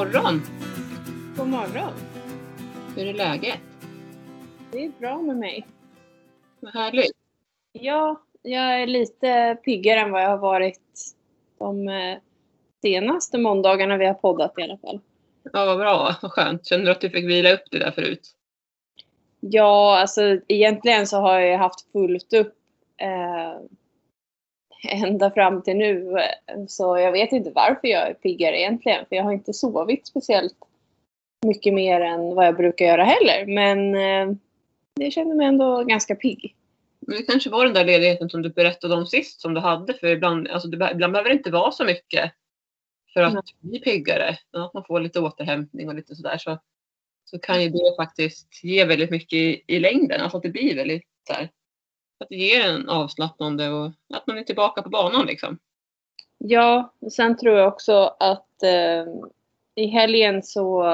Morgon! God morgon. Hur är läget? Det är bra med mig. Vad härligt. Ja, jag är lite piggare än vad jag har varit de eh, senaste måndagarna vi har poddat i alla fall. Ja, vad bra. Vad skönt. Känner du att du fick vila upp det där förut? Ja, alltså egentligen så har jag haft fullt upp eh, ända fram till nu. Så jag vet inte varför jag är piggare egentligen. För jag har inte sovit speciellt mycket mer än vad jag brukar göra heller. Men eh, jag känner mig ändå ganska pigg. Men det kanske var den där ledigheten som du berättade om sist som du hade. För ibland, alltså det, ibland behöver det inte vara så mycket för att Nej. bli piggare. Att man får lite återhämtning och lite sådär. Så, så kan ju det faktiskt ge väldigt mycket i, i längden. Alltså att det blir väldigt så här, att det ger en avslappnande och att man är tillbaka på banan liksom. Ja, och sen tror jag också att eh, i helgen så,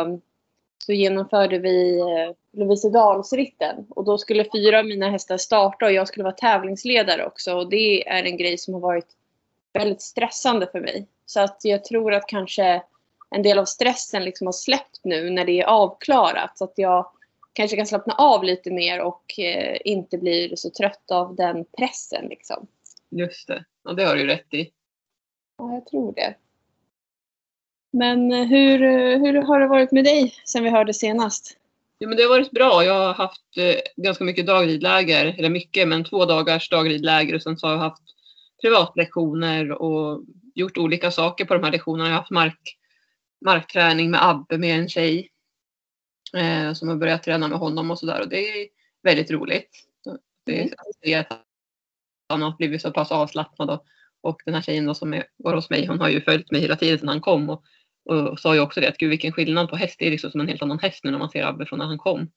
så genomförde vi eh, Lovisedalsritten och då skulle fyra av mina hästar starta och jag skulle vara tävlingsledare också och det är en grej som har varit väldigt stressande för mig. Så att jag tror att kanske en del av stressen liksom har släppt nu när det är avklarat så att jag kanske kan slappna av lite mer och eh, inte blir så trött av den pressen liksom. Just det. Ja, det har du ju rätt i. Ja, jag tror det. Men eh, hur, eh, hur har det varit med dig sen vi hörde senast? Jo, men det har varit bra. Jag har haft eh, ganska mycket dagridläger, eller mycket, men två dagars dagridläger och sen så har jag haft privatlektioner och gjort olika saker på de här lektionerna. Jag har haft mark, markträning med Abbe med en tjej eh, som har börjat träna med honom och sådär och det är väldigt roligt. Det är Mm. att han har blivit så pass avslappnad och, och den här tjejen då som är, går hos mig, hon har ju följt mig hela tiden sedan han kom och, och sa ju också det att gud vilken skillnad på häst. Det är liksom som en helt annan häst nu när man ser Abbe från när han kom.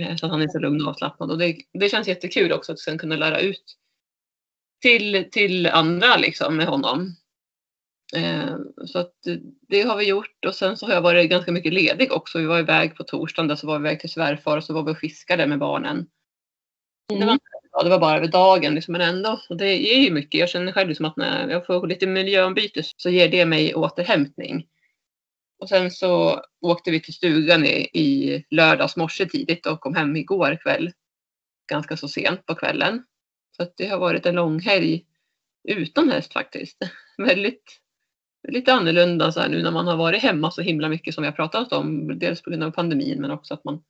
Eh, Så att han är så lugn och avslappnad och det, det känns jättekul också att sen kunna lära ut till, till andra liksom med honom. Eh, så att det har vi gjort och sen så har jag varit ganska mycket ledig också. Vi var iväg på torsdagen där så var vi iväg till svärfar och så var vi och fiskade med barnen. Det, var, det var bara över dagen liksom, men ändå. Och det ger ju mycket. Jag känner själv liksom att när jag får lite miljöombyte så ger det mig återhämtning. Och sen så åkte vi till stugan i, i lördags morse tidigt och kom hem igår kväll. Ganska så sent på kvällen. Så att det har varit en lång helg utan häst faktiskt. Väldigt lite annorlunda så här nu när man har varit hemma så himla mycket som vi har pratat om. Dels på grund av pandemin men också att man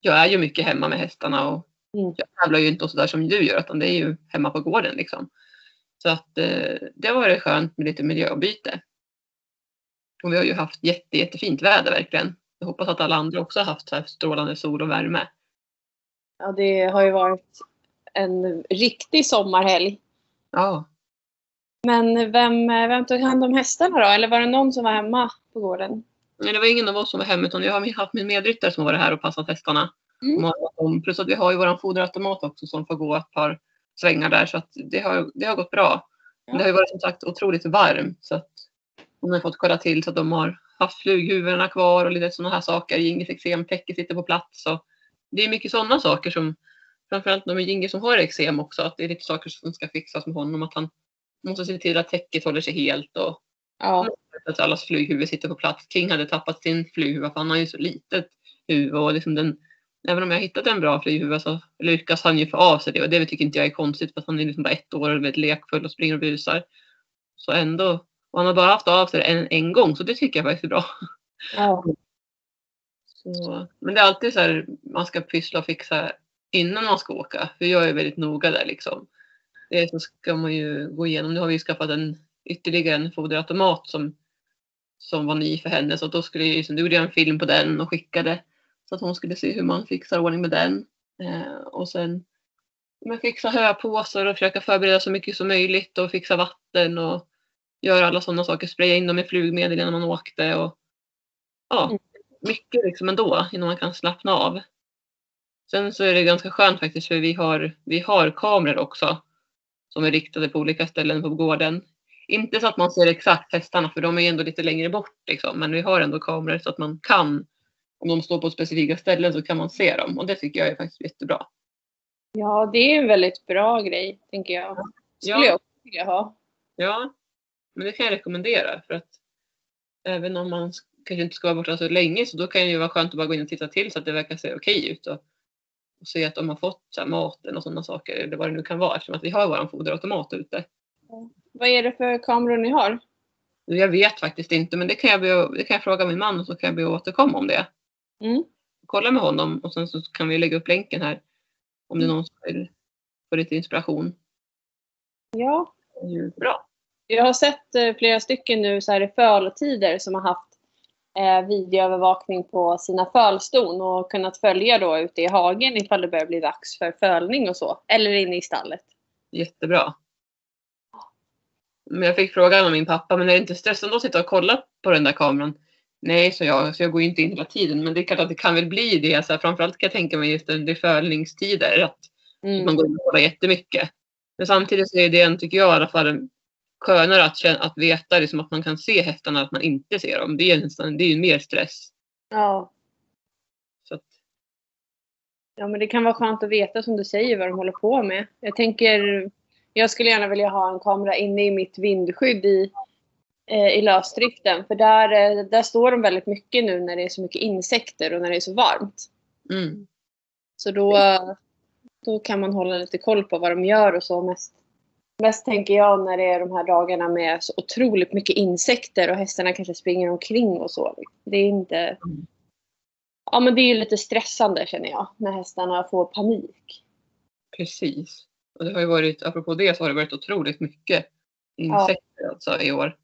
jag är ju mycket hemma med hästarna och Mm. jag tävlar ju inte och sådär som du gör utan det är ju hemma på gården liksom. Så att eh, det har varit skönt med lite miljöombyte. Och vi har ju haft jätte, jättefint väder verkligen. Jag hoppas att alla andra också har haft så här strålande sol och värme. Ja, det har ju varit en riktig sommarhelg. Ja, Men vem, vem tog hand om hästarna då? Eller var det någon som var hemma på gården? men det var ingen av oss som var hemma utan jag har haft min medryttare som varit här och passat hästarna. Mm. Plus att vi har ju våran foderautomat också som får gå ett par svängar där så att det har, det har gått bra. Men det har ju varit som sagt otroligt varmt så att de har fått kolla till så att de har haft flughuvudena kvar och lite sådana här saker. Jingis eksemtäcke sitter på plats. Och det är mycket sådana saker som framförallt med Jingi som har eksem också att det är lite saker som ska fixas med honom. Att han måste se till att täcket håller sig helt och Ja. att allas flughuvud sitter på plats. King hade tappat sin flughuva för han har ju så litet huvud och liksom den, även om jag hittat en bra flughuva så lyckas han ju få av sig det och det tycker inte jag är konstigt för att han är liksom bara ett år och väldigt lekfull och springer och busar. Så ändå, och han har bara haft av sig det en, en gång så det tycker jag faktiskt är bra. ja. Så, men det är alltid så här man ska pyssla och fixa innan man ska åka. För jag är väldigt noga där liksom. Det så ska man ju gå igenom. Nu har vi skaffat en ytterligare en foderautomat som, som var ny för henne. Så då skulle jag, gjorde jag en film på den och skickade. Så att hon skulle se hur man fixar ordning med den. Eh, och sen men fixa höpåsar och försöka förbereda så mycket som möjligt och fixa vatten och göra alla sådana saker. Spraya in dem med flugmedel innan man åkte. Och, ja, Mm. mycket liksom ändå innan man kan slappna av. Sen så är det ganska skönt faktiskt för vi har, vi har kameror också som är riktade på olika ställen på gården. Inte så att man ser exakt hästarna för de är ändå lite längre bort liksom. Men vi har ändå kameror så att man kan, om de står på specifika ställen så kan man se dem och det tycker jag är faktiskt jättebra. ja, det är en väldigt bra grej, tänker jag. Skulle jag också vilja ha. Ja, men det kan jag rekommendera för att även om man kanske inte ska vara borta så länge så då kan det ju vara skönt att bara gå in och titta till så att det verkar se okej ut. Och, och se att de har fått så här, maten och sådana saker eller vad det nu kan vara eftersom att vi har vår foderautomat ute. Vad är det för kameror ni har? Jag vet faktiskt inte men det kan jag, be, det kan jag fråga min man och så kan jag be återkomma om det. Mm. Kolla med honom och sen så kan vi lägga upp länken här. Om det är någon som vill få lite inspiration. Ja, bra. jag har sett eh, flera stycken nu så här i föltider som har haft eh, videoövervakning på sina fölston och kunnat följa då ute i hagen ifall det börjar bli dags för fölning och så. Eller inne i stallet. Jättebra. Men jag fick frågan av min pappa, men är det inte stressande att sitta och kolla på den där kameran? Nej, så jag, så jag går inte in hela tiden. Men det är klart att det kan väl bli det. Så här, framförallt kan jag tänka mig just under fölningstider. Att Mm. man går in och kollar jättemycket. Men samtidigt så är det, en, tycker jag i alla fall, skönare att, känna, att veta liksom, att man kan se hästarna, att man inte ser dem. Det är, nästan, det är ju mer stress. Ja. Så att, ja, men det kan vara skönt att veta som du säger vad de håller på med. Jag tänker, jag skulle gärna vilja ha en kamera inne i mitt vindskydd i, eh, i lösdriften. För där, eh, där står de väldigt mycket nu när det är så mycket insekter och när det är så varmt. mm, Så då, då kan man hålla lite koll på vad de gör och så. Mest, mest tänker jag när det är de här dagarna med så otroligt mycket insekter och hästarna kanske springer omkring och så. Det är inte... Mm. Ja men det är ju lite stressande känner jag. När hästarna får panik. precis. Och det har ju varit, apropå det så har det varit otroligt mycket insekter alltså, i år.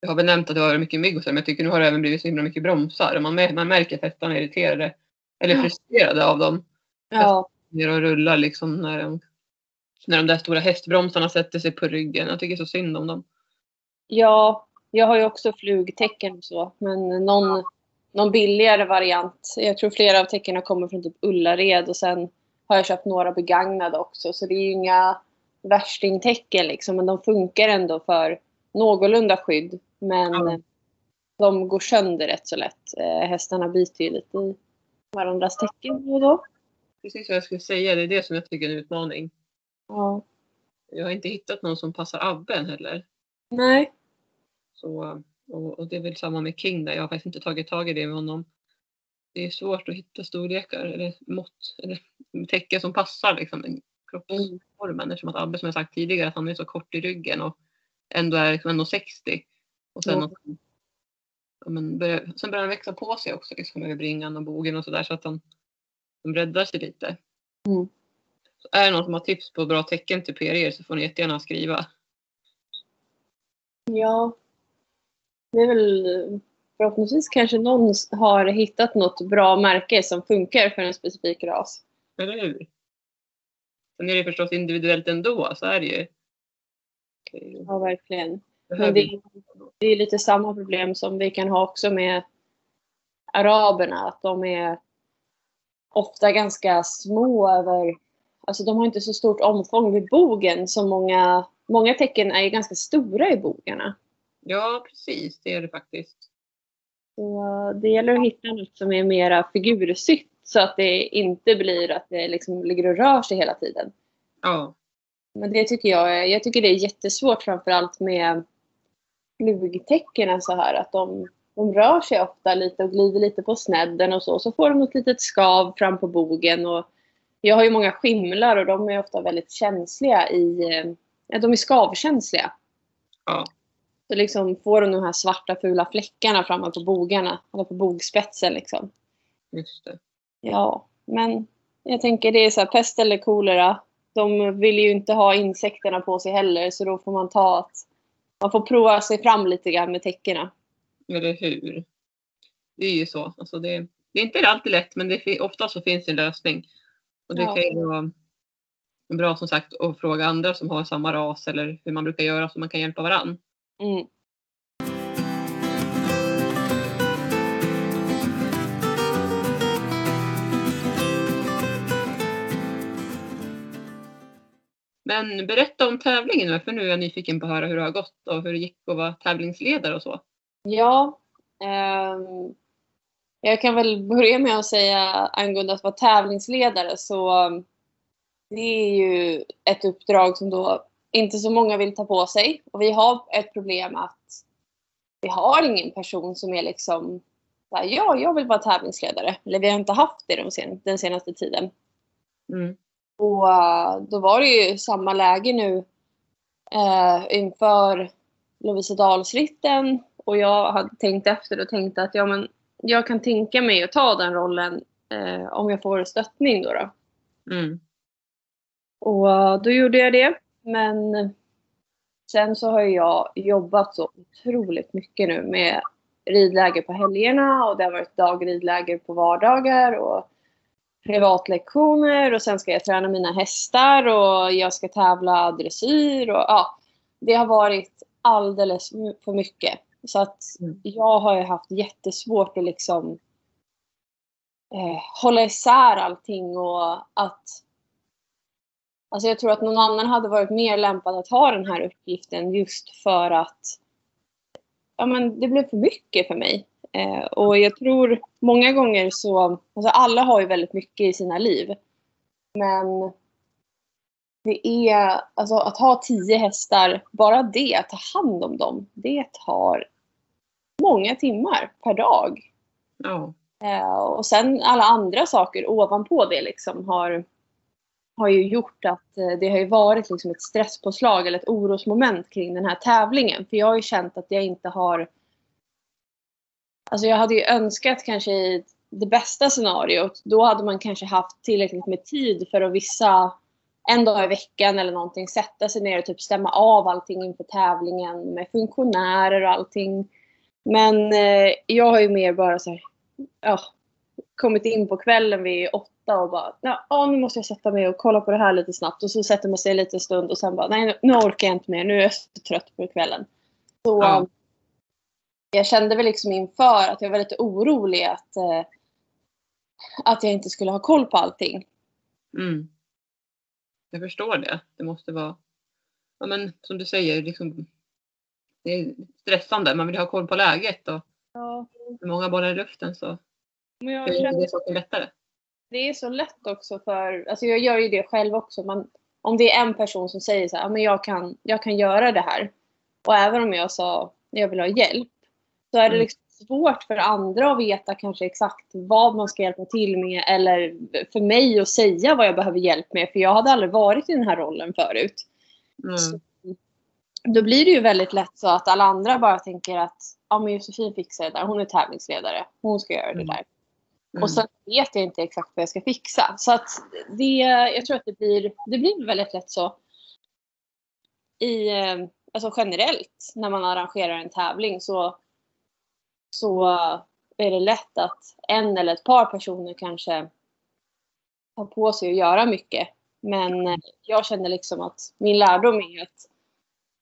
Jag har väl nämnt att det har varit mycket mygg och så, men jag tycker nu har det även blivit så himla mycket bromsar. Man, man märker att hästarna är irriterade eller Ja. frustrerade av dem. Ja, ner och rullar liksom när de, när de där stora hästbromsarna sätter sig på ryggen. Jag tycker så synd om dem. ja, jag har ju också flugtecken och så. Men någon, någon billigare variant. Jag tror flera av tecknen kommer från typ Ullared och sen har jag köpt några begagnade också. Så det är ju inga värstingtecken liksom. Men de funkar ändå för någorlunda skydd. Men Ja. de går sönder rätt så lätt. Eh, hästarna biter ju lite i varandras tecken då och då. Precis vad jag skulle säga, det är det som jag tycker är en utmaning. Ja. Jag har inte hittat någon som passar Abben heller. Nej. Så, och, och det är väl samma med King där. Jag har faktiskt inte tagit tag i det med honom. Det är svårt att hitta storlekar eller mått eller tecken som passar liksom den kroppsformen. Eftersom att Abbe som jag sagt tidigare att han är så kort i ryggen och ändå är liksom ändå 60. Och sen att, ja, men börjar, sen börjar han växa på sig också liksom över bringan och bogen och sådär så att han, han breddar sig lite. Mm. Så är det någon som har tips på bra tecken till PRR så får ni jättegärna skriva. Ja. Det är väl förhoppningsvis kanske någon har hittat något bra märke som funkar för en specifik ras. Eller hur? Sen är det förstås individuellt ändå, så är det ju. Ja, verkligen. Men det, det är lite samma problem som vi kan ha också med araberna. Att de är ofta ganska små över... Alltså de har inte så stort omfång vid bogen som många... Många tecken är ju ganska stora i bogarna. Ja, precis. Det är det faktiskt. Så det gäller att hitta något som är mera figursytt så att det inte blir att det liksom ligger och rör sig hela tiden. Ja, Men det tycker jag, jag tycker det är jättesvårt framförallt med flugtecken så här att de, de rör sig ofta lite och glider lite på snedden och så. Så får de ett litet skav fram på bogen och jag har ju många skimlar och de är ofta väldigt känsliga i, eh, de är skavkänsliga. ja, Så liksom får de de här svarta fula fläckarna framme på bogarna, eller på bogspetsen liksom. just det. Ja, men jag tänker det är så här pest eller kolera. De vill ju inte ha insekterna på sig heller så då får man ta att man får prova sig fram lite grann med täckena. Eller hur? Det är ju så. Alltså det, det är inte alltid lätt, men det, fi- ofta så finns en lösning. Och det Ja. kan ju vara bra som sagt att fråga andra som har samma ras eller hur man brukar göra så man kan hjälpa varann. Mm. Men berätta om tävlingen nu, för nu är jag nyfiken på att höra hur det har gått och hur det gick att vara tävlingsledare och så. Ja, ehm, jag kan väl börja med att säga angående att vara tävlingsledare så um, det är ju ett uppdrag som då inte så många vill ta på sig. Och vi har ett problem att vi har ingen person som är liksom här, ja, jag vill vara tävlingsledare. Eller vi har inte haft det de sen, den senaste tiden. Mm. Och uh, då var det ju samma läge nu uh, inför Lovisedalsritten. Och jag hade tänkt efter och tänkte att ja, men jag kan tänka mig att ta den rollen uh, om jag får stöttning då. då. Mm. Och då gjorde jag det. Men sen så har jag jobbat så otroligt mycket nu med ridläger på helgerna och det har varit dagridläger på vardagar och privatlektioner och sen ska jag träna mina hästar och jag ska tävla dressyr och ja, det har varit alldeles för mycket. Så att Mm. jag har ju haft jättesvårt att liksom eh, hålla isär allting och att Alltså jag tror att någon annan hade varit mer lämpad att ha den här uppgiften just för att ja, men det blev för mycket för mig. Eh, och jag tror många gånger så, alltså alla har ju väldigt mycket i sina liv. Men det är, alltså att ha tio hästar, bara det, att ta hand om dem, det tar många timmar per dag. Ja. Eh, och sen alla andra saker ovanpå det liksom har, har ju gjort att eh, det har ju varit liksom ett stresspåslag eller ett orosmoment kring den här tävlingen. För jag har ju känt att jag inte har... Alltså jag hade ju önskat kanske i det bästa scenariot, då hade man kanske haft tillräckligt med tid för att vissa en dag i veckan eller någonting sätta sig ner och typ stämma av allting inför tävlingen med funktionärer och allting. Men eh, jag har ju mer bara så här, ja, kommit in på kvällen vid åtta och bara, ja nu måste jag sätta mig och kolla på det här lite snabbt. Och så sätter man sig en liten stund och sen bara, nej nu- orkar jag inte mer, nu är jag så trött på kvällen. Så Ja. jag kände väl liksom inför att jag var lite orolig att, eh, att jag inte skulle ha koll på allting. Mm. Jag förstår det. Det måste vara, ja men som du säger, liksom, det är stressande. Man vill ha koll på läget och Ja, många bollar i luften så men jag är känner det saker lättare. det är så lätt också för, alltså jag gör ju det själv också. Man, om det är en person som säger så här, "Ja, men jag kan, jag kan göra det här. Och även om jag sa, jag vill ha hjälp. Så är det Mm. liksom svårt för andra att veta kanske exakt vad man ska hjälpa till med. Eller för mig att säga vad jag behöver hjälp med. För jag hade aldrig varit i den här rollen förut. Mm. Så, då blir det ju väldigt lätt så att alla andra bara tänker att ja, men Josefin fixar det där. Hon är tävlingsledare. Hon ska göra det Mm. där. Mm. Och sen vet jag inte exakt vad jag ska fixa. Så att det, jag tror att det blir, det blir väldigt lätt så. I, eh, alltså generellt när man arrangerar en tävling så, så är det lätt att en eller ett par personer kanske tar på sig att göra mycket. Men eh, jag känner liksom att min lärdom är att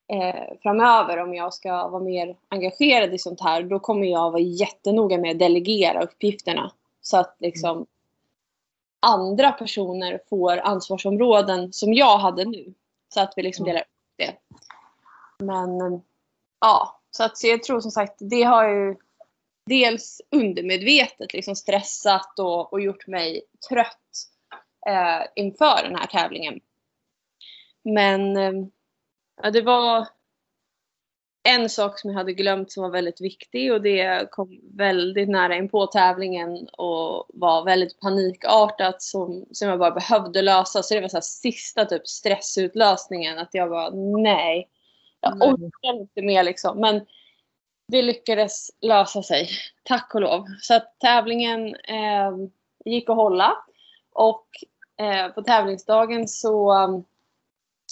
eh, framöver om jag ska vara mer engagerad i sånt här då kommer jag vara jättenoga med att delegera uppgifterna. Så att liksom andra personer får ansvarsområden som jag hade nu. Så att vi liksom Mm. delar upp det. Men eh, ja, så att så jag tror som sagt det har ju dels undermedvetet liksom stressat och, och gjort mig trött eh, inför den här tävlingen. Men eh, ja, det var en sak som jag hade glömt som var väldigt viktig och det kom väldigt nära in på tävlingen och var väldigt panikartat som, som jag bara behövde lösa. Så det var så sista typ stressutlösningen att jag bara nej, jag orkar inte mer liksom. Men det lyckades lösa sig, tack och lov. Så att tävlingen eh, gick att hålla och eh, på tävlingsdagen så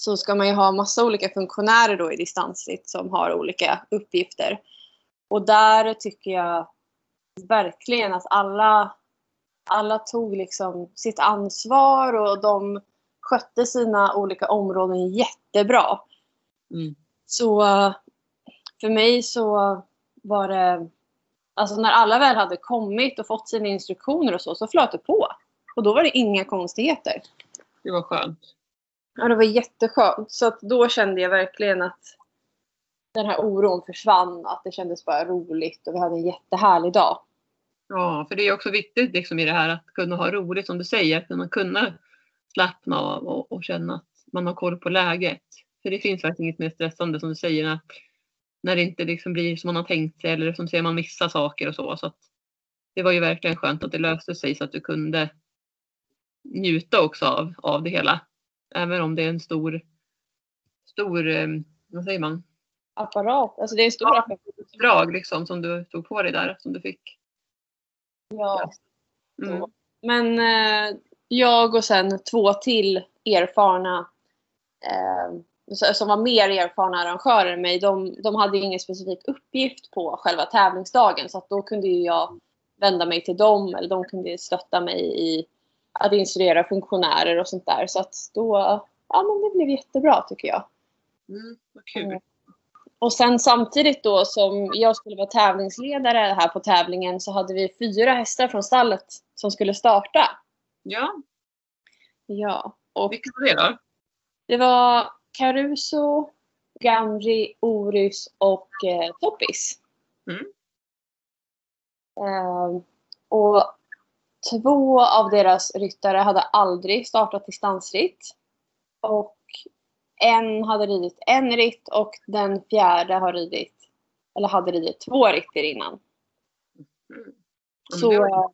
så ska man ju ha massa olika funktionärer då i distansritt som har olika uppgifter. Och där tycker jag verkligen att alla, alla tog liksom sitt ansvar och de skötte sina olika områden jättebra. Mm. Så för mig så var det, alltså när alla väl hade kommit och fått sina instruktioner och så, så flöt det på. Och då var det inga konstigheter. Det var skönt. Ja, det var jätteskönt. Så att då kände jag verkligen att den här oron försvann. Att det kändes bara roligt och vi hade en jättehärlig dag. Ja, för det är också viktigt liksom i det här att kunna ha roligt som du säger. Att kunna slappna av och, och känna att man har koll på läget. För det finns verkligen inget mer stressande som du säger när, när det inte liksom blir som man har tänkt sig eller som säger man missar saker och så. så att det var ju verkligen skönt att det löste sig så att du kunde njuta också av, av det hela. Även om det är en stor, stor, eh, vad säger man? Apparat. Alltså det är en stor Ja. apparat. Drag liksom som du tog på dig där, som du fick. Ja. Mm. Men eh, jag och sen två till erfarna eh, som var mer erfarna arrangörer än mig, de, de hade ingen specifik uppgift på själva tävlingsdagen så att då kunde ju jag vända mig till dem eller de kunde stötta mig i att instruera funktionärer och sånt där. Så att då, ja men det blev jättebra tycker jag. Mm, vad kul. Mm. Och sen samtidigt då som jag skulle vara tävlingsledare här på tävlingen så hade vi fyra hästar från stallet som skulle starta. Ja, Ja, och vilka var det då? det var Caruso, Gamri, Orys och eh, Toppis. Mm. Ehm, och två av deras ryttare hade aldrig startat distansritt. Och en hade ridit en ritt och den fjärde har ridit, eller hade ridit två ritter innan. Mm. Så det var-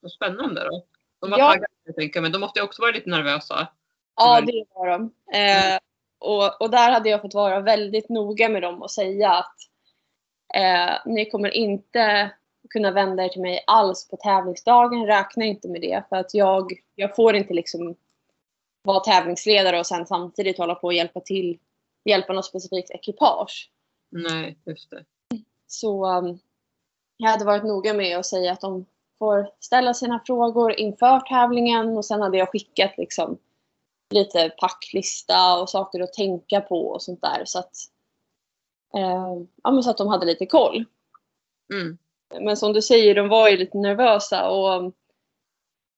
Vad spännande då. De var Ja. taggade jag tänker, men de måste ju också vara lite nervösa. Ja, det var de. Eh, och, och där hade jag fått vara väldigt noga med dem och säga att eh, ni kommer inte kunna vända er till mig alls på tävlingsdagen. Räkna inte med det. För att jag, jag får inte liksom vara tävlingsledare och sen samtidigt hålla på och hjälpa till, hjälpa något specifikt ekipage. Nej, just det. Så um, jag hade varit noga med att säga att de får ställa sina frågor inför tävlingen och sen hade jag skickat liksom lite packlista och saker att tänka på och sånt där så att, eh, ja, men så att de hade lite koll. Mm. Men som du säger, de var ju lite nervösa och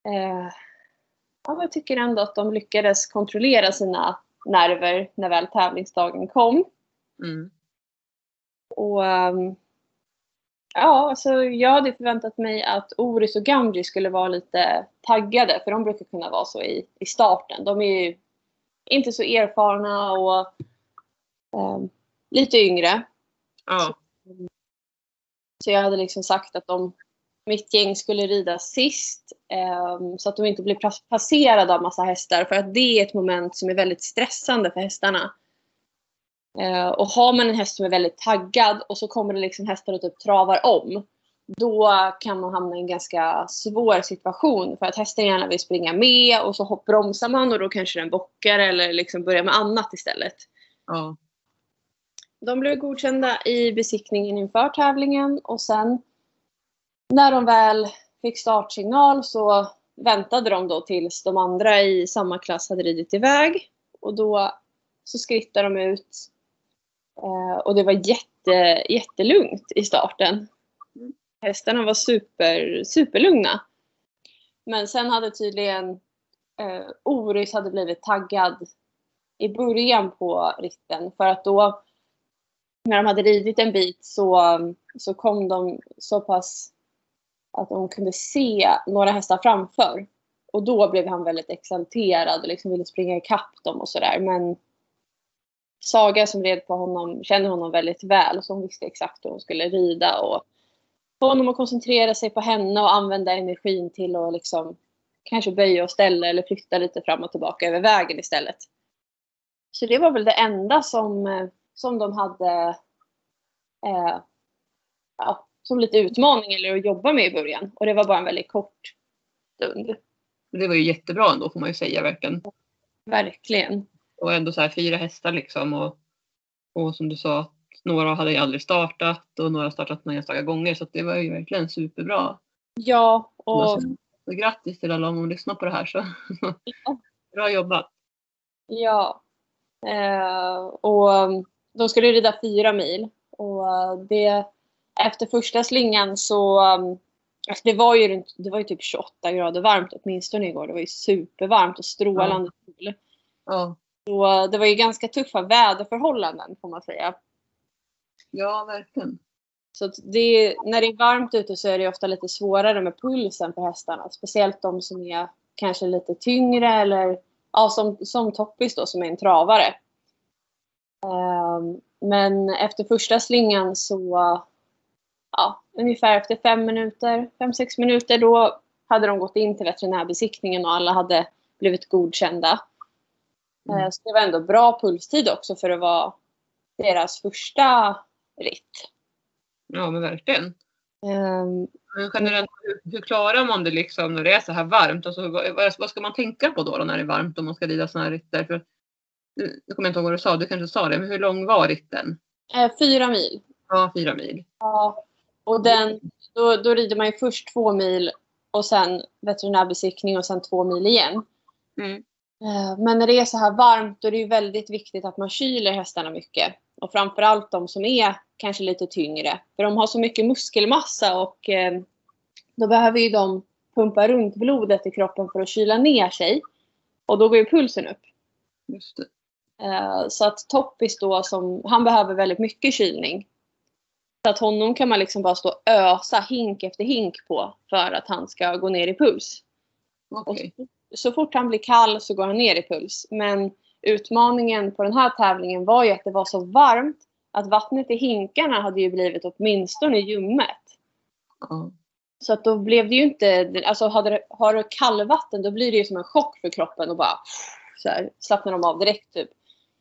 eh, ja, jag tycker ändå att de lyckades kontrollera sina nerver när väl tävlingsdagen kom. Mm. Och ehm, ja, alltså jag hade förväntat mig att Oris och Gamri skulle vara lite taggade för de brukar kunna vara så i, i starten. De är ju inte så erfarna och ehm, lite yngre. Ja, Så så jag hade liksom sagt att de, mitt gäng skulle rida sist ehm, så att de inte blir passerade av massa hästar för att det är ett moment som är väldigt stressande för hästarna. Eh, och har man en häst som är väldigt taggad och så kommer det liksom hästar och typ travar om. Då kan man hamna i en ganska svår situation för att hästen gärna vill springa med och så bromsar man och då kanske den bockar eller liksom börjar med annat istället. ja. De blev godkända i besiktningen inför tävlingen och sen när de väl fick startsignal så väntade de då tills de andra i samma klass hade ridit iväg. Och då så skrittade de ut. Eh, och det var jätte, jättelugnt i starten. Hästarna var super, superlugna. Men sen hade tydligen eh, Oris hade blivit taggad i början på ritten för att då när de hade ridit en bit så, så kom de så pass att de kunde se några hästar framför. Och då blev han väldigt exalterad och liksom ville springa ikapp dem och sådär. Men Saga som red på honom känner honom väldigt väl så hon visste exakt hur hon skulle rida och få honom att koncentrera sig på henne och använda energin till att liksom kanske böja och ställa eller flytta lite fram och tillbaka över vägen istället. Så det var väl det enda som, eh, som de hade eh, ja, som lite utmaning eller att jobba med i början. Och det var bara en väldigt kort stund. Det var ju jättebra ändå får man ju säga verkligen. Verkligen. Och ändå så här fyra hästar liksom. Och, och som du sa, att några hade ju aldrig startat och några har startat några enstaka gånger. Så att det var ju verkligen superbra. Ja, och så grattis till alla om de lyssnar på det här. Så. Bra jobbat. Ja. Eh, och de skulle rida fyra mil. Och uh, det, efter första slingan så... Um, alltså det, var ju, det var ju typ 28 grader varmt åtminstone igår. Det var ju supervarmt och strålande sol. Ja, Så uh, det var ju ganska tuffa väderförhållanden får man säga. ja verkligen. Så det, när det är varmt ute så är det ofta lite svårare med pulsen för hästarna. Speciellt de som är kanske lite tyngre eller ja, som, som Toppis då som är en travare. Ehm, men efter första slingan så ja, ungefär efter fem minuter, fem, sex minuter, då hade de gått in till veterinärbesiktningen och alla hade blivit godkända. Mm. Eh, Så det var ändå bra pulstid också för att vara deras första ritt. Ja, men verkligen. Ehm, Men generellt, hur, hur klarar man det liksom när det är så här varmt? Alltså, vad, vad- ska man tänka på då, då när det är varmt om man ska rida såna här ritter? För, nu nu kommer jag inte ihåg vad du sa, du kanske sa det, men hur lång var ritten? eh, fyra mil. Ja, fyra mil. Ja. Och den, då, då rider man ju först två mil och sen veterinärbesiktning och sen två mil igen. Mm. Eh, Men när det är så här varmt då är det ju väldigt viktigt att man kyler hästarna mycket. Och framförallt de som är kanske lite tyngre. För de har så mycket muskelmassa och eh, då behöver ju de pumpa runt blodet i kroppen för att kyla ner sig. Och då går ju pulsen upp. Just det. Eh, Så att Toppis då, som, han behöver väldigt mycket kylning. Så att honom kan man liksom bara stå och ösa hink efter hink på för att han ska gå ner i puls. Okej. så, så fort han blir kall så går han ner i puls. Men utmaningen på den här tävlingen var ju att det var så varmt att vattnet i hinkarna hade ju blivit åtminstone ljummet. Ja. Så att då blev det ju inte, alltså hade det, har du kallvatten då blir det ju som en chock för kroppen och bara så här, slappnar de av direkt typ.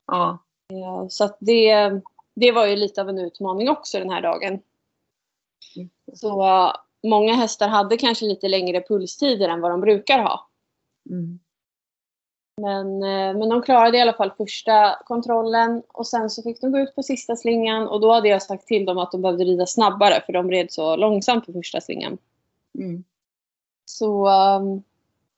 Ja. Ja, Så att det, det var ju lite av en utmaning också den här dagen. Mm. Så uh, många hästar hade kanske lite längre pulstider än vad de brukar ha. Mm. Men, eh, men de klarade i alla fall första kontrollen och sen så fick de gå ut på sista slingan och då hade jag sagt till dem att de behövde rida snabbare för de red så långsamt på första slingan. Mm. Så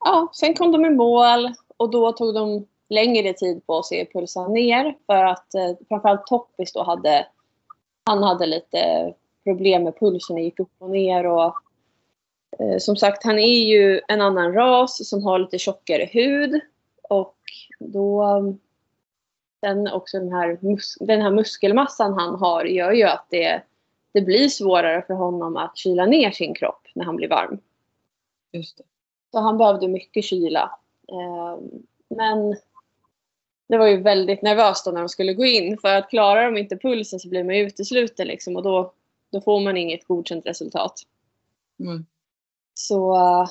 ja, sen kom de i mål och då tog de längre tid på sig att pulsa ner för att eh, framförallt Toppis då hade han hade lite problem med pulsen, det gick upp och ner och eh, som sagt han är ju en annan ras som har lite tjockare hud och då sen också den här, mus- den här muskelmassan han har gör ju att det, det blir svårare för honom att kyla ner sin kropp när han blir varm. Just det. Så han behövde mycket kyla. Ehm, Men det var ju väldigt nervöst då när de skulle gå in. För att klarar de inte pulsen så blir man ju utesluten liksom, och då, då får man inget godkänt resultat. Mm. Så eh,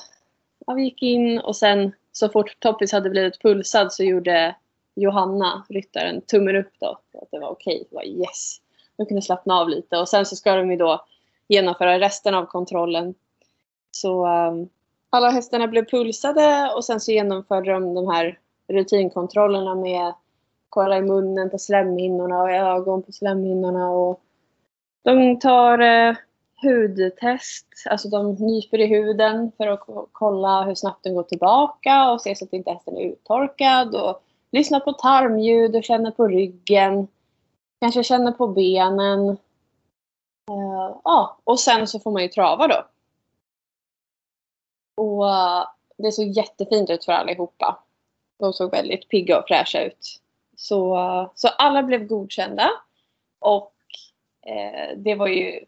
ja, vi gick in och sen så fort Toppis hade blivit pulsad så gjorde Johanna, ryttaren, tummen upp då. Att det var okej. Det var yes. De kunde slappna av lite. Och sen så ska de ju då genomföra resten av kontrollen. Så um, alla hästarna blev pulsade och sen så genomförde de de här rutinkontrollerna med kolla i munnen på slemhinnorna och i ögon på slemhinnorna. Och de tar eh, hudtest, alltså de nyper i huden för att kolla hur snabbt den går tillbaka och se så att inte hästen är uttorkad. Och lyssnar på tarmljud och känner på ryggen. Kanske känner på benen. Uh, ja, och sen så får man ju trava då. Och uh, det såg jättefint ut för allihopa. De såg väldigt pigga och fräscha ut. Så, så alla blev godkända. Och eh, det var ju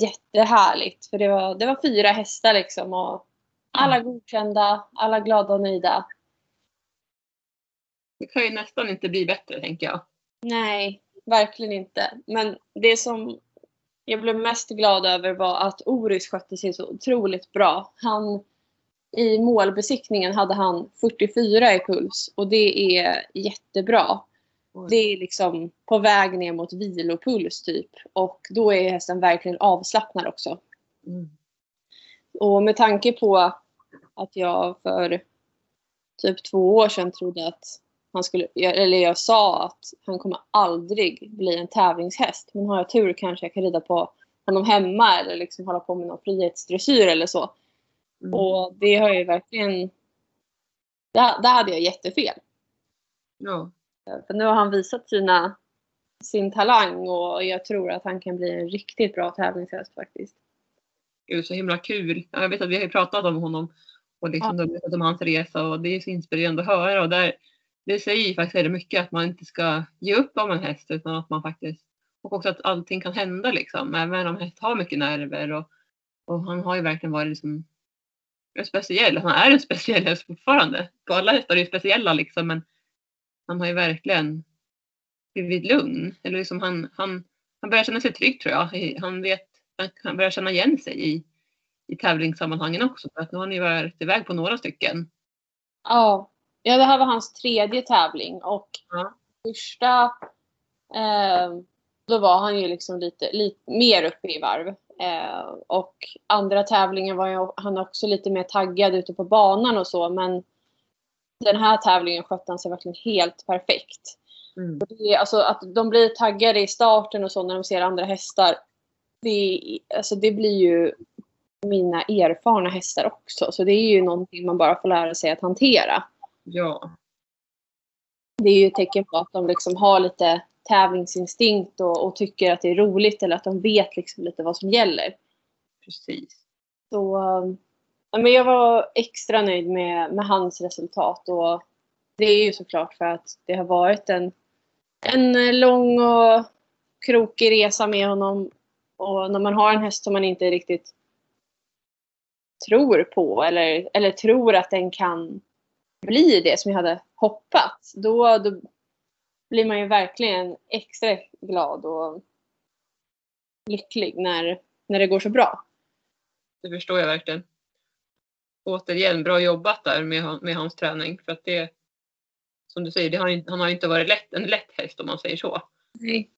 jättehärligt. För det var, det var fyra hästar liksom. Och alla godkända, alla glada och nöjda. Det kan ju nästan inte bli bättre tänker jag. Nej, verkligen inte. Men det som jag blev mest glad över var att Oris skötte sig så otroligt bra. Han, I målbesiktningen hade han 44 i puls och det är jättebra. Det är liksom på väg ner mot vilopuls typ. Och då är hästen verkligen avslappnad också. Mm. Och med tanke på att jag för typ två år sedan trodde att han skulle, eller jag sa att han kommer aldrig bli en tävlingshäst. Men har jag tur kanske jag kan rida på honom hemma eller liksom hålla på med någon frihetsdressyr eller så. Mm. Och det har ju verkligen... Där, där hade jag jättefel. Ja. För nu har han visat sina, sin talang och jag tror att han kan bli en riktigt bra tävlingshäst faktiskt. Gud, så himla kul. Ja, Jag vet att vi har ju pratat om honom och liksom ja. om hans resa och det är så inspirerande att höra. Och där, det säger ju faktiskt väldigt mycket att man inte ska ge upp om en häst utan att man faktiskt och också att allting kan hända liksom. Även om häst har mycket nerver och, och han har ju verkligen varit liksom en speciell. Han är en speciell häst fortfarande. Alla hästar är ju speciella liksom men han har ju verkligen blivit lugn. Eller liksom han, han, han börjar känna sig trygg tror jag. Han vet han kan börja känna igen sig i, i tävlingssammanhangen också. För att nu har ni varit iväg på några stycken. Ja. ja, det här var hans tredje tävling och Ja. första eh, då var han ju liksom lite, lite mer uppe i varv. Eh, och andra tävlingen var ju han också lite mer taggad ute på banan och så men den här tävlingen skötte han sig verkligen helt perfekt. Mm. Det alltså, att de blir taggade i starten och så när de ser andra hästar. Det, alltså, det blir ju mina erfarna hästar också. Så det är ju någonting man bara får lära sig att hantera. Ja, Det är ju ett tecken på att de liksom har lite tävlingsinstinkt och, och tycker att det är roligt eller att de vet liksom lite vad som gäller. precis. Så, um, ja, men jag var extra nöjd med, med hans resultat. Och det är ju såklart för att det har varit en, en lång och krokig resa med honom. Och när man har en häst som man inte riktigt tror på eller, eller tror att den kan bli det som jag hade hoppats. Då, då blir man ju verkligen extra glad och lycklig när, när det går så bra. Det förstår jag verkligen. Återigen, bra jobbat där med, med hans träning. För att det, som du säger, det har, han har inte varit lätt, en lätt häst om man säger så. Nej.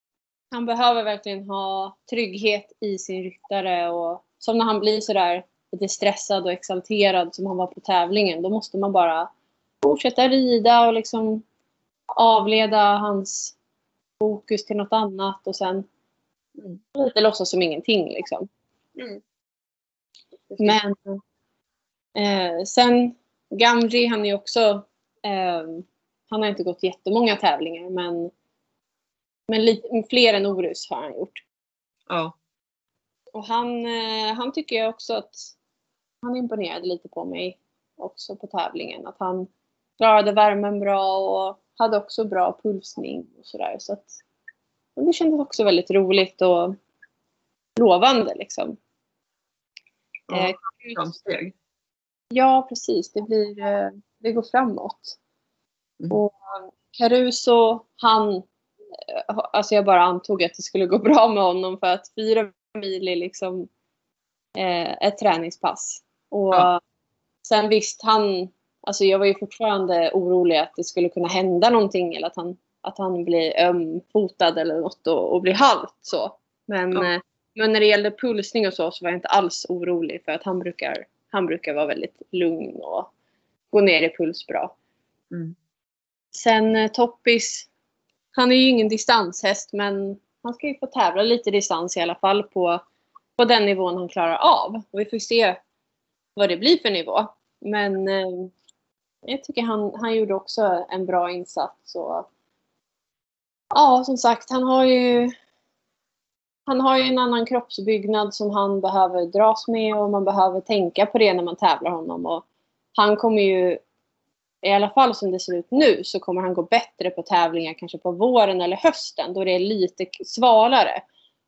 Han behöver verkligen ha trygghet i sin ryttare och som när han blir sådär lite stressad och exalterad som han var på tävlingen. Då måste man bara fortsätta rida och liksom avleda hans fokus till något annat och sen Mm. lite låtsas som ingenting liksom. Mm. Men eh, sen Gamri, han är också, eh, han har inte gått jättemånga tävlingar men, men lite, fler än Orus har han gjort. Ja, Och han, eh, han tycker jag också att han imponerade lite på mig också på tävlingen. Att han klarade värmen bra och hade också bra pulsning och sådär. Så att det kändes också väldigt roligt och lovande liksom. ja. Eh, framsteg. Ja, precis. Det, blir, eh, det går framåt. Mm. Och Caruso, han... eh, Alltså jag bara antog att det skulle gå bra med honom för att fyra mil är liksom eh, ett träningspass. Och Ja. sen visst, han... Alltså jag var ju fortfarande orolig att det skulle kunna hända någonting eller att han, att han blir ömfotad eller något och, och blir halt så. Men, Ja. eh, men när det gällde pulsning och så, så var jag inte alls orolig för att han brukar, han brukar vara väldigt lugn och gå ner i puls bra. Mm. Sen eh, Toppis, han är ju ingen distanshäst men han ska ju få tävla lite distans i alla fall på, på den nivån han klarar av. Och vi får se vad det blir för nivå. Men eh, jag tycker han, han gjorde också en bra insats. Och, ja, som sagt, han har ju han har ju en annan kroppsbyggnad som han behöver dras med och man behöver tänka på det när man tävlar honom. Och han kommer ju, i alla fall som det ser ut nu, så kommer han gå bättre på tävlingar kanske på våren eller hösten då det är lite svalare.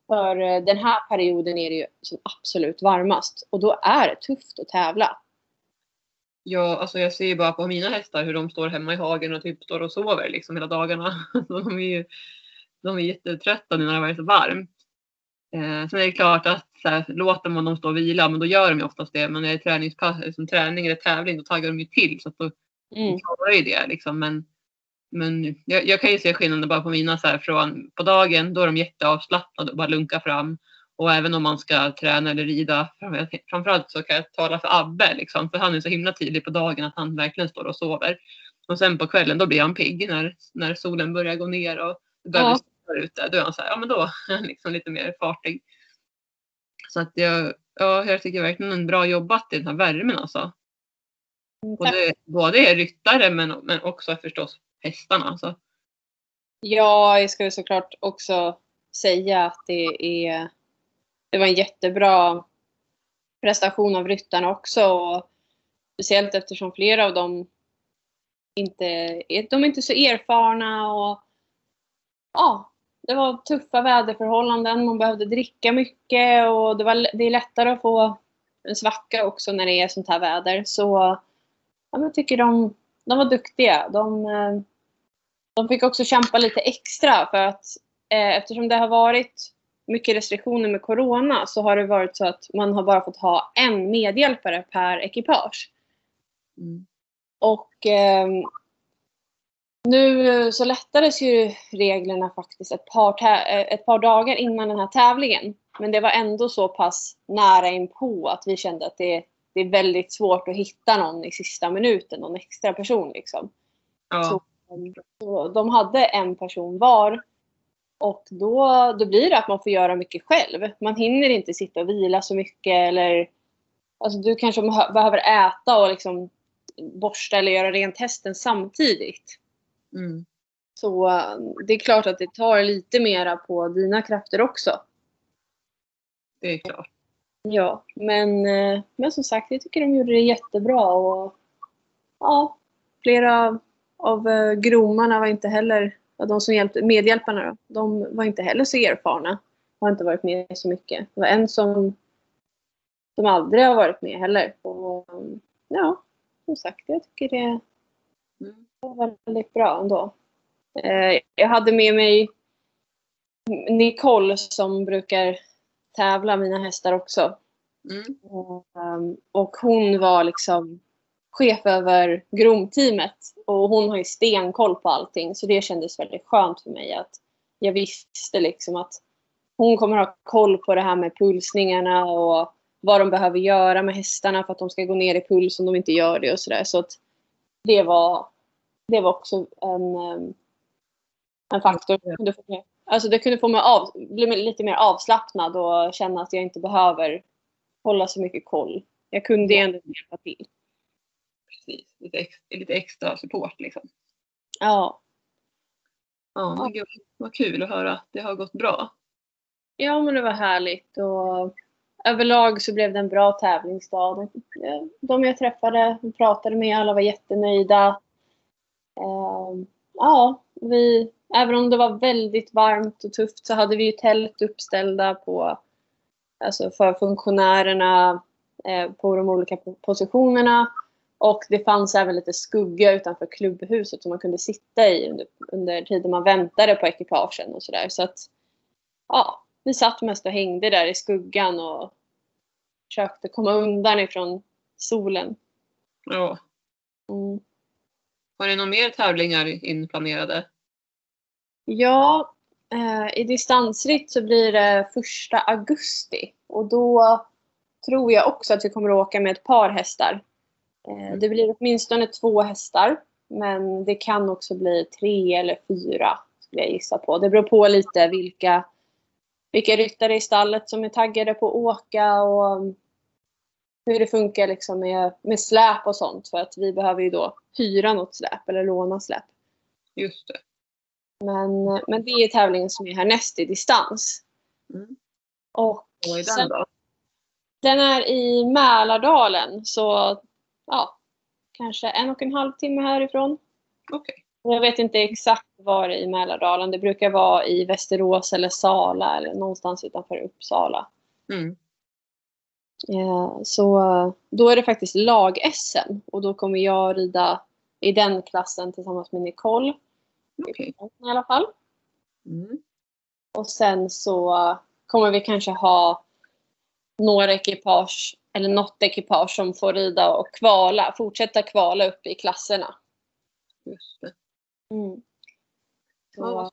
För eh, den här perioden är det ju som absolut varmast och då är det tufft att tävla. Ja, alltså jag ser ju bara på mina hästar hur de står hemma i hagen och typ står och sover liksom hela dagarna. De är ju de är jättetrötta nu när det har varit så varmt. Eh, sen är det klart att så här, låter man dem stå och vila, men då gör de ju oftast det. Men när det är träningspass, som träning eller tävling, då taggar de ju till. Så att då Mm. klarar ju det liksom. Men, men jag, jag kan ju se skillnaden bara på mina så här från på dagen, då är de jätteavslappnade och bara lunkar fram. Och även om man ska träna eller rida, fram- framförallt så kan jag tala för Abbe liksom, för han är så himla tydlig på dagen att han verkligen står och sover. Och sen på kvällen då blir han pigg när, när solen börjar gå ner och det börjar Ja. bli ute. Då är han så här, ja men då liksom lite mer fartig. Så att jag, ja, jag tycker verkligen en bra jobbat i den här värmen alltså. Tack. Både, både är ryttare men, men också förstås hästarna. Alltså. Ja, jag ju såklart också säga att det är det var en jättebra prestation av ryttarna också. Och speciellt eftersom flera av dem inte är, de är inte så erfarna och ja, det var tuffa väderförhållanden. Man behövde dricka mycket och det, var, det är lättare att få en svacka också när det är sånt här väder. Så ja, jag tycker de, de var duktiga. De, eh, de fick också kämpa lite extra för att eh, eftersom det har varit mycket restriktioner med corona så har det varit så att man har bara fått ha en medhjälpare per ekipage. Mm. Och eh, nu så lättades ju reglerna faktiskt ett par, eh, ett par dagar innan den här tävlingen. Men det var ändå så pass nära inpå att vi kände att det, det är väldigt svårt att hitta någon i sista minuten, någon extra person liksom. Ja. Så, så de hade en person var. Och då, då blir det att man får göra mycket själv. Man hinner inte sitta och vila så mycket eller Alltså du kanske behö- behöver äta och liksom borsta eller göra rent hästen samtidigt. Mm. Så eh, det är klart att det tar lite mera på dina krafter också. Det är klart. Ja, men, eh, men som sagt, jag tycker de gjorde det jättebra. Och, ja, flera av eh, gromarna var inte heller, de som hjälpte, medhjälparna då, de var inte heller så erfarna. Har inte varit med så mycket. Det var en som, som aldrig har varit med heller. Och, ja, som sagt, jag tycker det var väldigt bra ändå. Eh, jag hade med mig Nicole som brukar tävla mina hästar också. Mm. Och hon var liksom chef över gromteamet. Och hon har ju stenkoll på allting. Så det kändes väldigt skönt för mig att jag visste liksom att hon kommer ha koll på det här med pulsningarna och vad de behöver göra med hästarna för att de ska gå ner i puls om de inte gör det och sådär. Så att det var, det var också en, um, en faktor. Det kunde få mig- Alltså det kunde få mig av, bli lite mer avslappnad och känna att jag inte behöver hålla så mycket koll. Jag kunde ju ändå hjälpa till. Precis. Lite, ex, lite extra support liksom. Ja. Ja, men gud, vad kul att höra att det har gått bra. ja, men det var härligt. Och överlag så blev det en bra tävlingsdag. De jag träffade och pratade med, alla var jättenöjda. Ehm, Ja, vi, även om det var väldigt varmt och tufft så hade vi ju tält uppställda på, alltså för funktionärerna eh, på de olika po- positionerna. Och det fanns även lite skugga utanför klubbhuset som man kunde sitta i under, under tiden man väntade på ekipagen och sådär. Så att, ja, vi satt mest och hängde där i skuggan och försökte komma undan ifrån solen. Ja. Mm. Har ni några mer tävlingar inplanerade? Ja, eh, i distansritt så blir det första augusti. Och då tror jag också att vi kommer att åka med ett par hästar. Eh, det blir åtminstone två hästar. Men det kan också bli tre eller fyra, skulle jag gissa på. Det beror på lite vilka, vilka ryttare i stallet som är taggade på att åka och hur det funkar liksom med, med släp och sånt. För att vi behöver ju då hyra något släp eller låna släp. Just det. Men, men det är tävlingen som är härnäst i distans. Mm. Och Vad är den då? den är i Mälardalen, så ja, kanske en och en halv timme härifrån. Okej. Jag vet inte exakt var i Mälardalen. Det brukar vara i Västerås eller Sala eller någonstans utanför Uppsala. Mm. Eh, Så då är det faktiskt lag-SM och då kommer jag rida i den klassen tillsammans med Nicole. Okej. I alla fall. Mm. Och sen så kommer vi kanske ha några ekipage eller något ekipage som får rida och kvala, fortsätta kvala upp i klasserna. Just det. Mm. Så,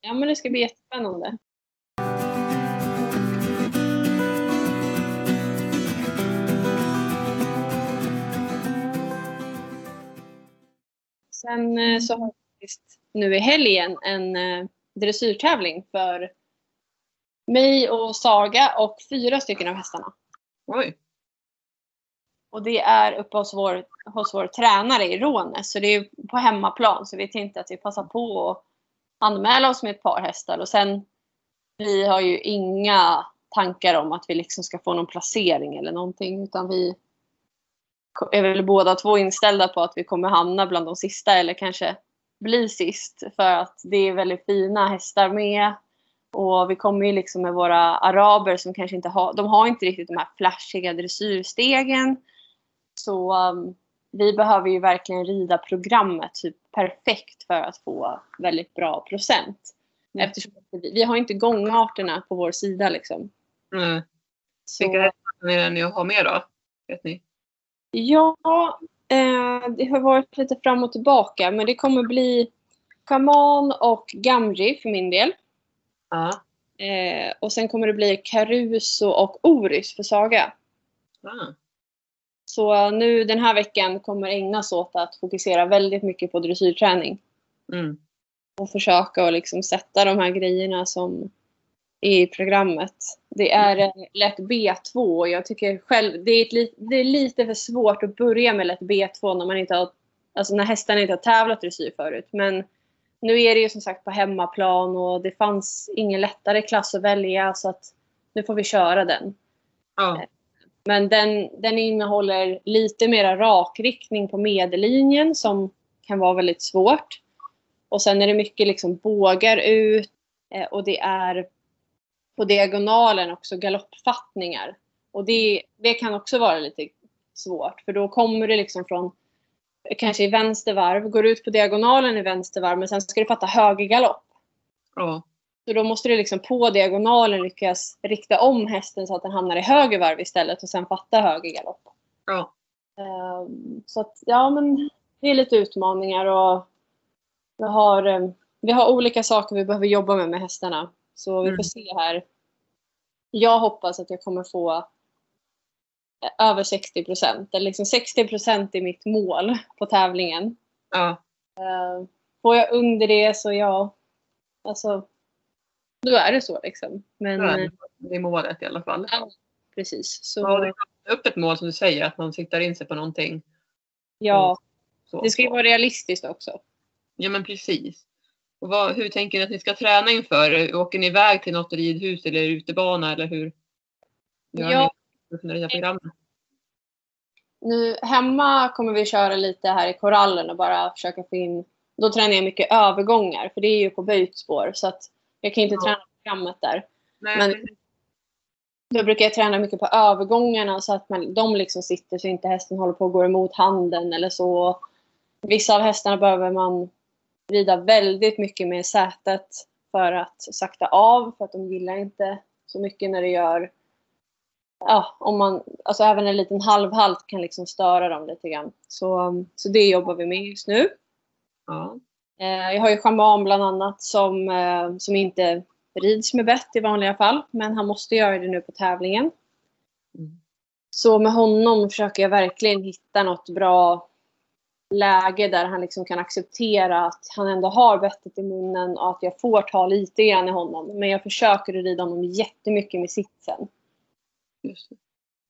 ja men det ska bli jättespännande. Sen eh, så har vi nu i helgen en eh, dressyrtävling för mig och Saga och fyra stycken av hästarna. Oj. Och det är uppe hos vår, hos vår tränare i Rånäs. Så det är på hemmaplan. Så vi tänkte att vi passar på att anmäla oss med ett par hästar. Och sen, vi har ju inga tankar om att vi liksom ska få någon placering eller någonting. Utan vi är väl båda två inställda på att vi kommer hamna bland de sista eller kanske bli sist. För att det är väldigt fina hästar med. Och vi kommer ju liksom med våra araber som kanske inte har, de har inte riktigt de här flashiga dressyrstegen. Så um, vi behöver ju verkligen rida programmet typ perfekt för att få väldigt bra procent. Mm. Eftersom vi, vi har inte gångarterna på vår sida liksom. Mm. Så, Vilka hästar är det ni har med då? Vet ni? Ja, eh, det har varit lite fram och tillbaka. Men det kommer bli Shaman och Gamri för min del. Ja. Eh, och sen kommer det bli Caruso och Oris för Saga. Ah. Så nu den här veckan kommer ägnas åt att fokusera väldigt mycket på dressyrträning. Mm. Och försöka att liksom sätta de här grejerna som är i programmet. Det är eh, lätt B2 och jag tycker själv det är, ett, det är lite för svårt att börja med lätt B2 när man inte har, alltså när hästarna inte har tävlat dressyr förut. Men nu är det ju som sagt på hemmaplan och det fanns ingen lättare klass att välja så att nu får vi köra den. Ja. Men den, den innehåller lite mera rakriktning på medellinjen som kan vara väldigt svårt. Och sen är det mycket liksom bågar ut eh, och det är på diagonalen också galoppfattningar. Och det, det kan också vara lite svårt för då kommer det liksom från eh, kanske i vänster varv, går ut på diagonalen i vänster varv men sen ska du fatta höger galopp. Ja. Så då måste du liksom på diagonalen lyckas rikta om hästen så att den hamnar i höger varv istället och sen fatta höger galopp. Ja. Ehm, Så att, ja men det är lite utmaningar och vi har, eh, vi har olika saker vi behöver jobba med med hästarna. Så vi får Mm. se här. Jag hoppas att jag kommer få eh, över 60 procent. Eller liksom 60 procent är mitt mål på tävlingen. Ja. Ehm, Får jag under det så ja, alltså då är det så liksom. Men Det är eh, det är målet i alla fall. Ja. precis. Så Ja, det är upp ett mål som du säger, att man siktar in sig på någonting. ja, Så. det ska ju vara realistiskt också. Ja men precis. Och vad, hur tänker ni att ni ska träna inför? Åker ni iväg till något ridhus eller utebana eller hur? Gör Ja. ni för det programmet? Nu hemma kommer vi köra lite här i korallen och bara försöka få in... Då tränar jag mycket övergångar för det är ju på böjt spår så att jag kan inte Ja. träna programmet där. Nej, Men- precis. Då brukar jag träna mycket på övergångarna så att man, de liksom sitter så inte hästen håller på att gå emot handen eller så. Vissa av hästarna behöver man rida väldigt mycket med sätet för att sakta av för att de gillar inte så mycket när det gör Ja, om man, alltså även en liten halvhalt kan liksom störa dem lite grann. Så, så det jobbar vi med just nu. ja. Eh, jag har ju schaman bland annat som, eh, som inte rids med bett i vanliga fall. Men han måste göra det nu på tävlingen. Mm. Så med honom försöker jag verkligen hitta något bra läge där han liksom kan acceptera att han ändå har bettet i munnen och att jag får ta lite grann i honom. Men jag försöker att rida honom jättemycket med sitsen.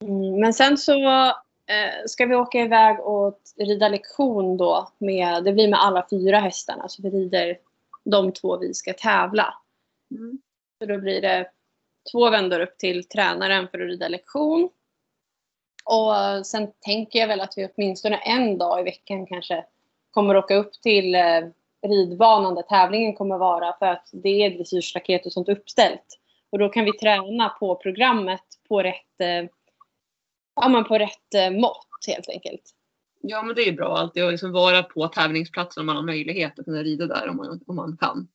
Mm, men sen så eh, ska vi åka iväg och rida lektion då. Med, det blir med alla fyra hästarna. Så vi rider de två vi ska tävla. Mm. Så då blir det två vändor upp till tränaren för att rida lektion. Och sen tänker jag väl att vi åtminstone en dag i veckan kanske kommer åka upp till eh, ridbanan där tävlingen kommer vara för att det är dressyrstaket och sånt uppställt. Och då kan vi träna på programmet på rätt, eh, ja, men på rätt eh, mått helt enkelt. Ja men det är ju bra alltid att liksom vara på tävlingsplatsen om man har möjlighet att kunna rida där om man, om man kan.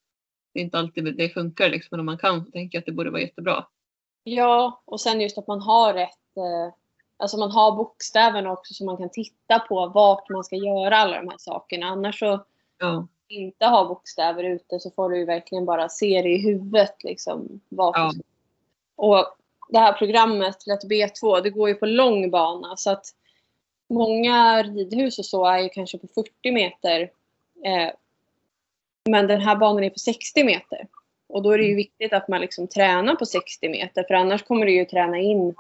Det är inte alltid det funkar liksom, men om man kan så tänker jag att det borde vara jättebra. Ja, och sen just att man har rätt, eh, alltså man har bokstäverna också så man kan titta på vart man ska göra alla de här sakerna. Annars så Ja, inte ha bokstäver ute så får du ju verkligen bara se det i huvudet liksom. Vart Ja. Och det här programmet, Lätt B2, det går ju på lång bana så att många ridhus och så är ju kanske på 40 meter. Eh, men den här banan är på 60 meter. Och då är det ju viktigt att man liksom tränar på 60 meter för annars kommer du ju träna in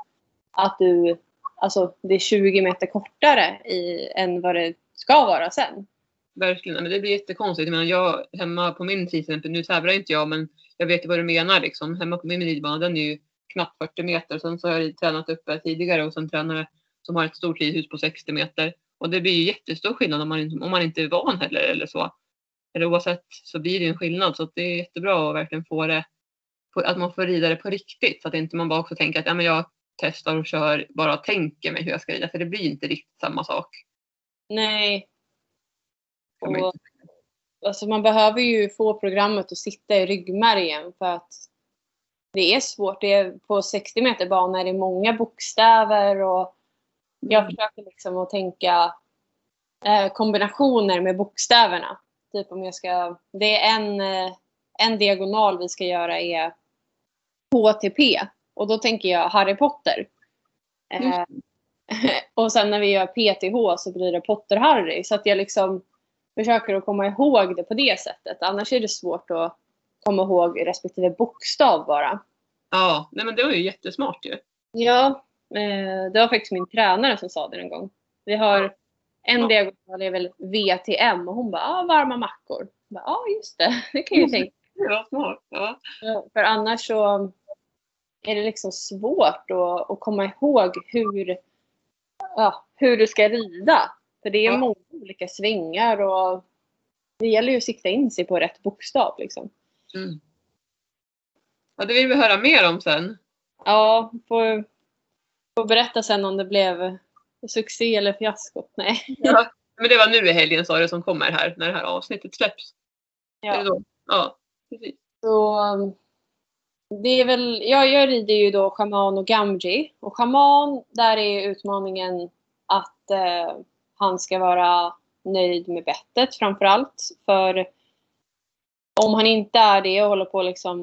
att du, alltså det är 20 meter kortare i, än vad det ska vara sen. verkligen. Men det blir jättekonstigt. Jag, menar, jag hemma på min tid, till exempel, nu tävlar inte jag men jag vet ju vad du menar liksom. Hemma på min ridbana den är ju knappt 40 meter. Sen så har jag tränat uppe tidigare och sen tränare som har ett stort ridhus på 60 meter. Och det blir ju jättestor skillnad om man, om man inte är van heller eller så. Eller oavsett så blir det ju en skillnad så att det är jättebra att verkligen få det, att man får rida det på riktigt så att inte man bara också tänker att ja, men jag testar och kör bara tänker mig hur jag ska rida för det blir inte riktigt samma sak. Nej. Och, alltså man behöver ju få programmet att sitta i ryggmärgen för att det är svårt. Det är, på 60 meter bana är det många bokstäver och jag Mm. försöker liksom att tänka eh, kombinationer med bokstäverna. Typ om jag ska, det är en, eh, en diagonal vi ska göra är HTP och då tänker jag Harry Potter. Eh, och sen när vi gör PTH så blir det Potter-Harry. Så att jag liksom försöker att komma ihåg det på det sättet. Annars är det svårt att komma ihåg respektive bokstav bara. Ja, nej men det var ju jättesmart ju. Ja, eh, det var faktiskt min tränare som sa det en gång. Vi har en Ja. diagonal är väl VTM och hon bara ah, varma mackor. Ja, just det. Det kan jag ju tänka. Var smart. Ja. För annars så är det liksom svårt att, att komma ihåg hur, ja, hur du ska rida. För det är Ja. många olika svängar och det gäller ju att sikta in sig på rätt bokstav. Liksom. Mm. ja, det vill vi höra mer om sen. Ja, får, får berätta sen om det blev succé eller fiasko. Nej. Ja. Men det var nu i helgen sa det som kommer här, när det här avsnittet släpps. Ja. Ja, precis. Så um, det är väl, ja, jag rider ju då schaman och gamji. Och schaman, där är utmaningen att eh, han ska vara nöjd med bettet framför allt. För om han inte är det och håller på liksom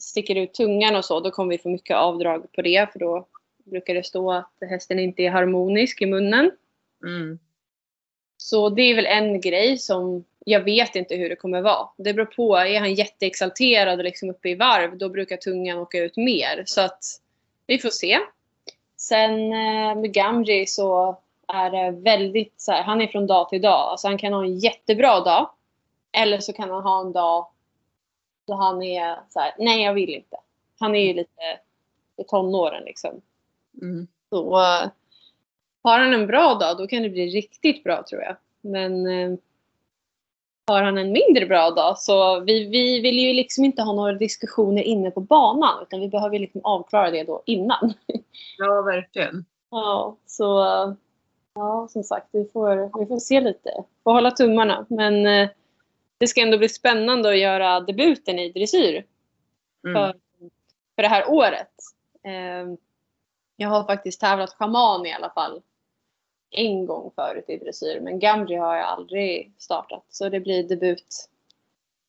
sticker ut tungan och så, då kommer vi få mycket avdrag på det. För då brukar det stå att hästen inte är harmonisk i munnen. Mm. Så det är väl en grej som jag vet inte hur det kommer vara. Det beror på. Är han jätteexalterad och liksom uppe i varv, då brukar tungan åka ut mer. Så att vi får se. Sen eh, med Gamji så är det väldigt så här, han är från dag till dag. Alltså han kan ha en jättebra dag. Eller så kan han ha en dag då han är så här, nej jag vill inte. Han är ju lite i tonåren liksom. Mm. Så eh, har han en bra dag då kan det bli riktigt bra tror jag. Men eh, har han en mindre bra dag så vi, vi vill ju liksom inte ha några diskussioner inne på banan utan vi behöver liksom avklara det då innan. Ja, verkligen. Ja, så eh, ja, som sagt vi får, vi får se lite. Får hålla tummarna men det ska ändå bli spännande att göra debuten i dressyr Mm. för, för det här året. Eh, jag har faktiskt tävlat schaman i alla fall en gång förut i dressyr. Men Gamji har jag aldrig startat. Så det blir debut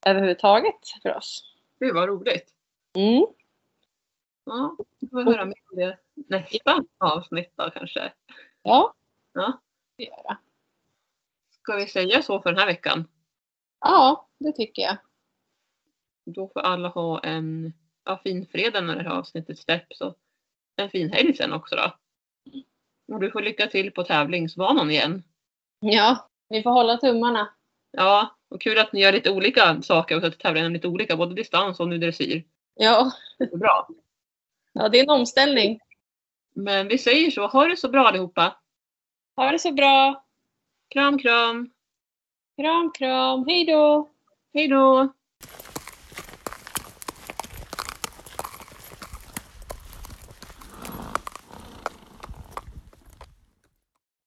överhuvudtaget för oss. Det var roligt. Mm. Ja, vi får höra mer om det nästa avsnitt då kanske. Ja, Ja. det gör jag. Ska vi säga så för den här veckan? Ja, det tycker jag. Då får alla ha en ja, fin fredag när det här avsnittet släpps och en fin helg sen också då. Och du får lycka till på tävlingsbanan igen. Ja, vi får hålla tummarna. Ja, och kul att ni gör lite olika saker och att tävlingarna är lite olika, både distans och nu dressyr. Ja, bra. ja, det är en omställning. Men vi säger så, ha det så bra allihopa. Ha det så bra. Kram, kram. Kram, kram. Hej då! Hej då!